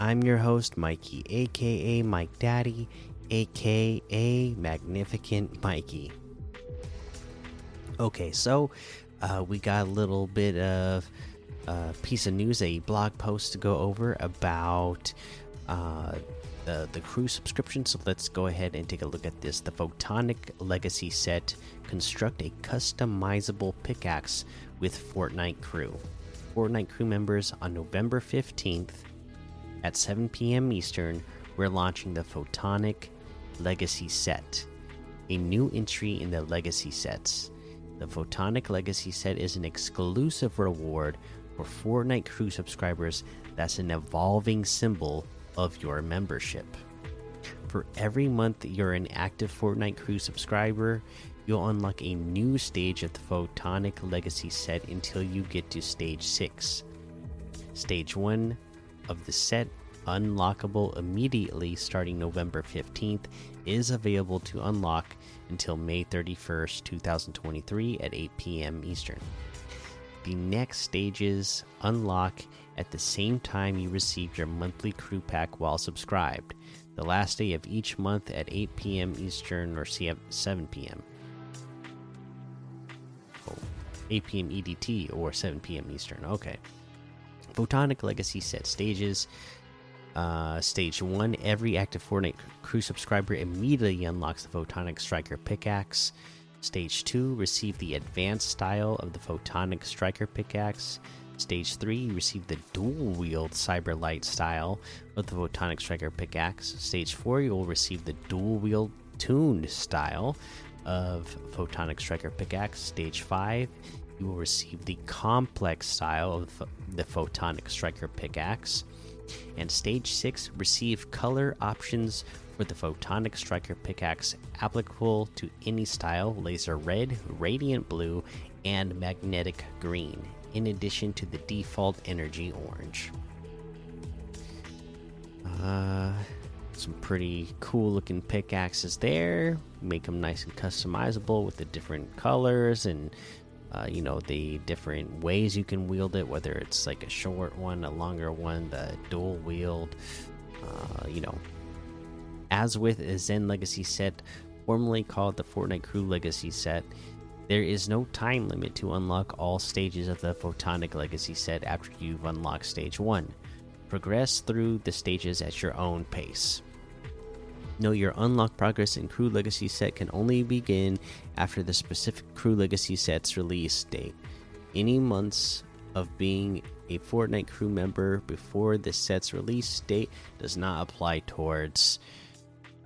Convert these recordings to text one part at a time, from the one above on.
I'm your host, Mikey, aka Mike Daddy, aka Magnificent Mikey. Okay, so uh, we got a little bit of a piece of news, a blog post to go over about uh, the, the crew subscription. So let's go ahead and take a look at this. The Photonic Legacy set construct a customizable pickaxe with Fortnite crew. Fortnite crew members on November 15th at 7 p.m. Eastern, we're launching the Photonic Legacy set, a new entry in the Legacy sets. The Photonic Legacy set is an exclusive reward for Fortnite crew subscribers that's an evolving symbol of your membership. For every month you're an active Fortnite crew subscriber, you'll unlock a new stage of the Photonic Legacy set until you get to stage 6. Stage 1 of the set, unlockable immediately starting November 15th, is available to unlock until May 31st, 2023 at 8 p.m. Eastern. The next stages unlock at the same time you receive your monthly crew pack while subscribed, the last day of each month at 8 p.m. Eastern or 7 p.m. 8 p.m. EDT or 7 p.m. Eastern. Okay. Photonic Legacy set stages. Uh, stage 1 Every active Fortnite crew subscriber immediately unlocks the Photonic Striker pickaxe. Stage 2 Receive the advanced style of the Photonic Striker pickaxe. Stage 3 Receive the dual wield Cyberlight style of the Photonic Striker pickaxe. Stage 4 You will receive the dual wield tuned style of Photonic Striker pickaxe. Stage 5 you will receive the complex style of the Photonic Striker pickaxe. And stage 6 receive color options for the Photonic Striker pickaxe applicable to any style laser red, radiant blue, and magnetic green, in addition to the default energy orange. Uh, some pretty cool looking pickaxes there. Make them nice and customizable with the different colors and uh, you know the different ways you can wield it whether it's like a short one a longer one the dual wield uh, you know. As with a Zenith legacy set formerly called the fortnite crew legacy set there is no time limit to unlock all stages of the photonic legacy set after you've unlocked stage 1 progress through the stages at your own pace Know your unlock progress in Crew Legacy set can only begin after the specific Crew Legacy set's release date. Any months of being a Fortnite crew member before the set's release date does not apply towards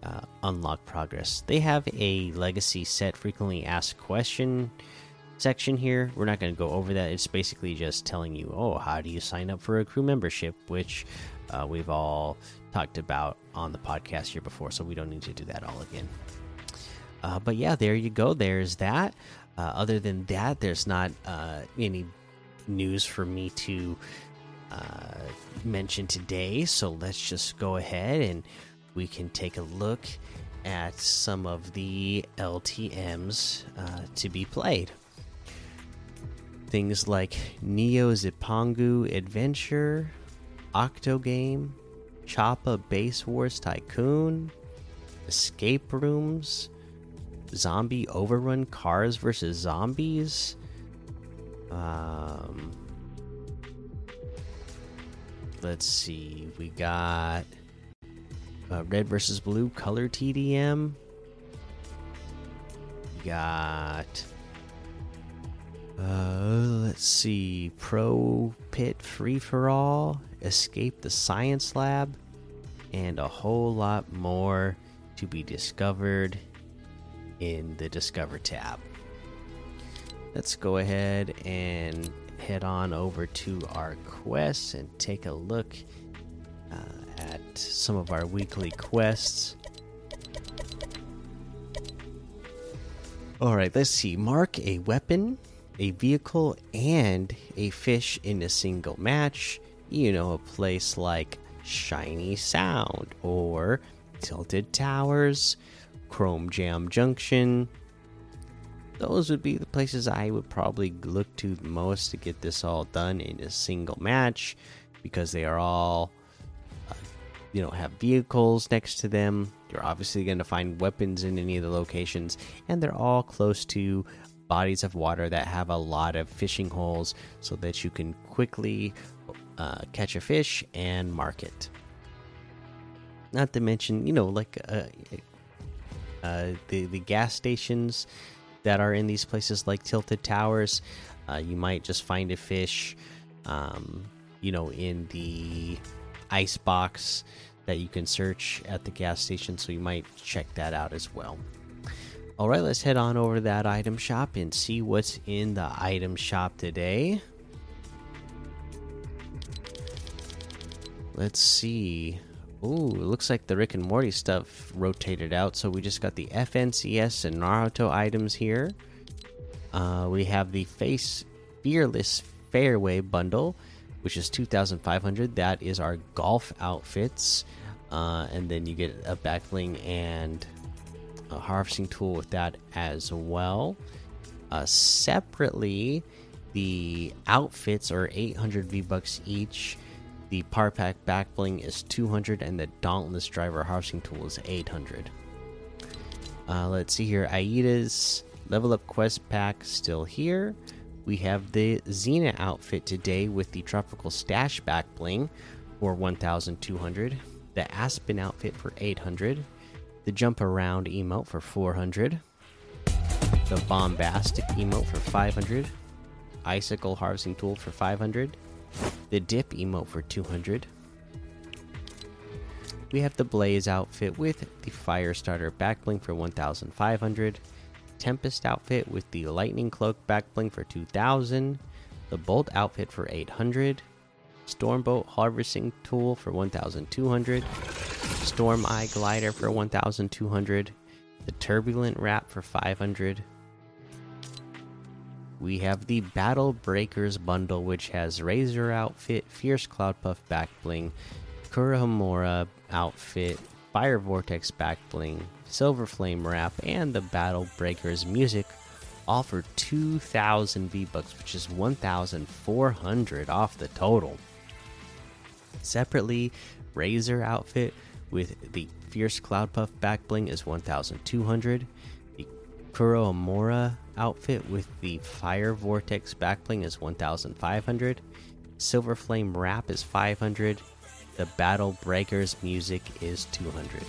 uh, unlock progress. They have a legacy set frequently asked question section here. We're not going to go over that. It's basically just telling you, oh, how do you sign up for a crew membership, which uh, we've all talked about on the podcast here before, so we don't need to do that all again. Uh, but yeah, there you go. There's that. Uh, other than that, there's not uh, any news for me to uh, mention today. So let's just go ahead and we can take a look at some of the LTMs uh, to be played. Things like Neo Zipangu Adventure, Octogame, Choppa Base Wars Tycoon, Escape Rooms, Zombie Overrun Cars versus Zombies. Um, let's see, we got uh, Red versus Blue Color TDM. We got. Uh, let's see, Pro Pit Free for All escape the science lab, and a whole lot more to be discovered in the Discover tab. Let's go ahead and head on over to our quests and take a look uh, at some of our weekly quests. All right, let's see. Mark a weapon, a vehicle, and a fish in a single match. You know, a place like Shiny Sound or Tilted Towers, Chrome Jam Junction. Those would be the places I would probably look to most to get this all done in a single match because they are all, uh, you know, have vehicles next to them. You're obviously going to find weapons in any of the locations, and they're all close to bodies of water that have a lot of fishing holes so that you can quickly uh, catch a fish and mark it. Not to mention, you know, like uh, uh, the the gas stations that are in these places, like Tilted Towers. Uh, you might just find a fish, um, you know, in the ice box that you can search at the gas station. So you might check that out as well. All right, let's head on over to that item shop and see what's in the item shop today. Let's see. Ooh, it looks like the Rick and Morty stuff rotated out. So we just got the FNCS and Naruto items here. Uh, we have the Face Fearless Fairway bundle, which is 2,500. That is our golf outfits. Uh, and then you get a backbling and a harvesting tool with that as well. Uh, separately, the outfits are 800 V bucks each. The Par Pack Backbling is 200, and the Dauntless Driver Harvesting Tool is 800. Uh, let's see here. Aida's Level Up Quest Pack still here. We have the Xena outfit today with the Tropical Stash Backbling for 1,200. The Aspen outfit for 800. The Jump Around emote for 400. The Bombastic emote for 500. Icicle Harvesting Tool for 500 the dip emote for 200. We have the Blaze outfit with the Fire Starter backbling for 1500. Tempest outfit with the Lightning Cloak backbling for 2000. The Bolt outfit for 800. Stormbolt harvesting tool for 1200. Storm Eye glider for 1200. The Turbulent wrap for 500 we have the Battle Breakers bundle, which has Razor outfit, Fierce Cloud Puff back bling, outfit, Fire Vortex back bling, Silver Flame wrap, and the Battle Breakers music, all for 2,000 V bucks, which is 1,400 off the total. Separately, Razor outfit with the Fierce Cloud Puff back bling is 1,200. The Kurohomura outfit with the Fire Vortex backbling is 1500. Silver Flame Wrap is 500. The Battle Breakers music is 200.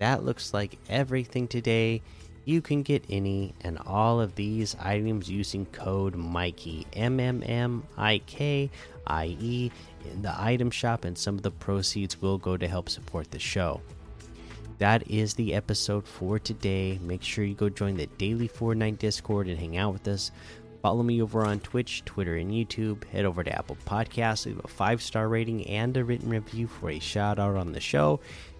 That looks like everything today. You can get any and all of these items using code Mikey M M M I K I E in the item shop, and some of the proceeds will go to help support the show that is the episode for today. Make sure you go join the daily Fortnite Discord and hang out with us. Follow me over on Twitch, Twitter, and YouTube. Head over to Apple Podcasts, leave a five star rating and a written review for a shout out on the show.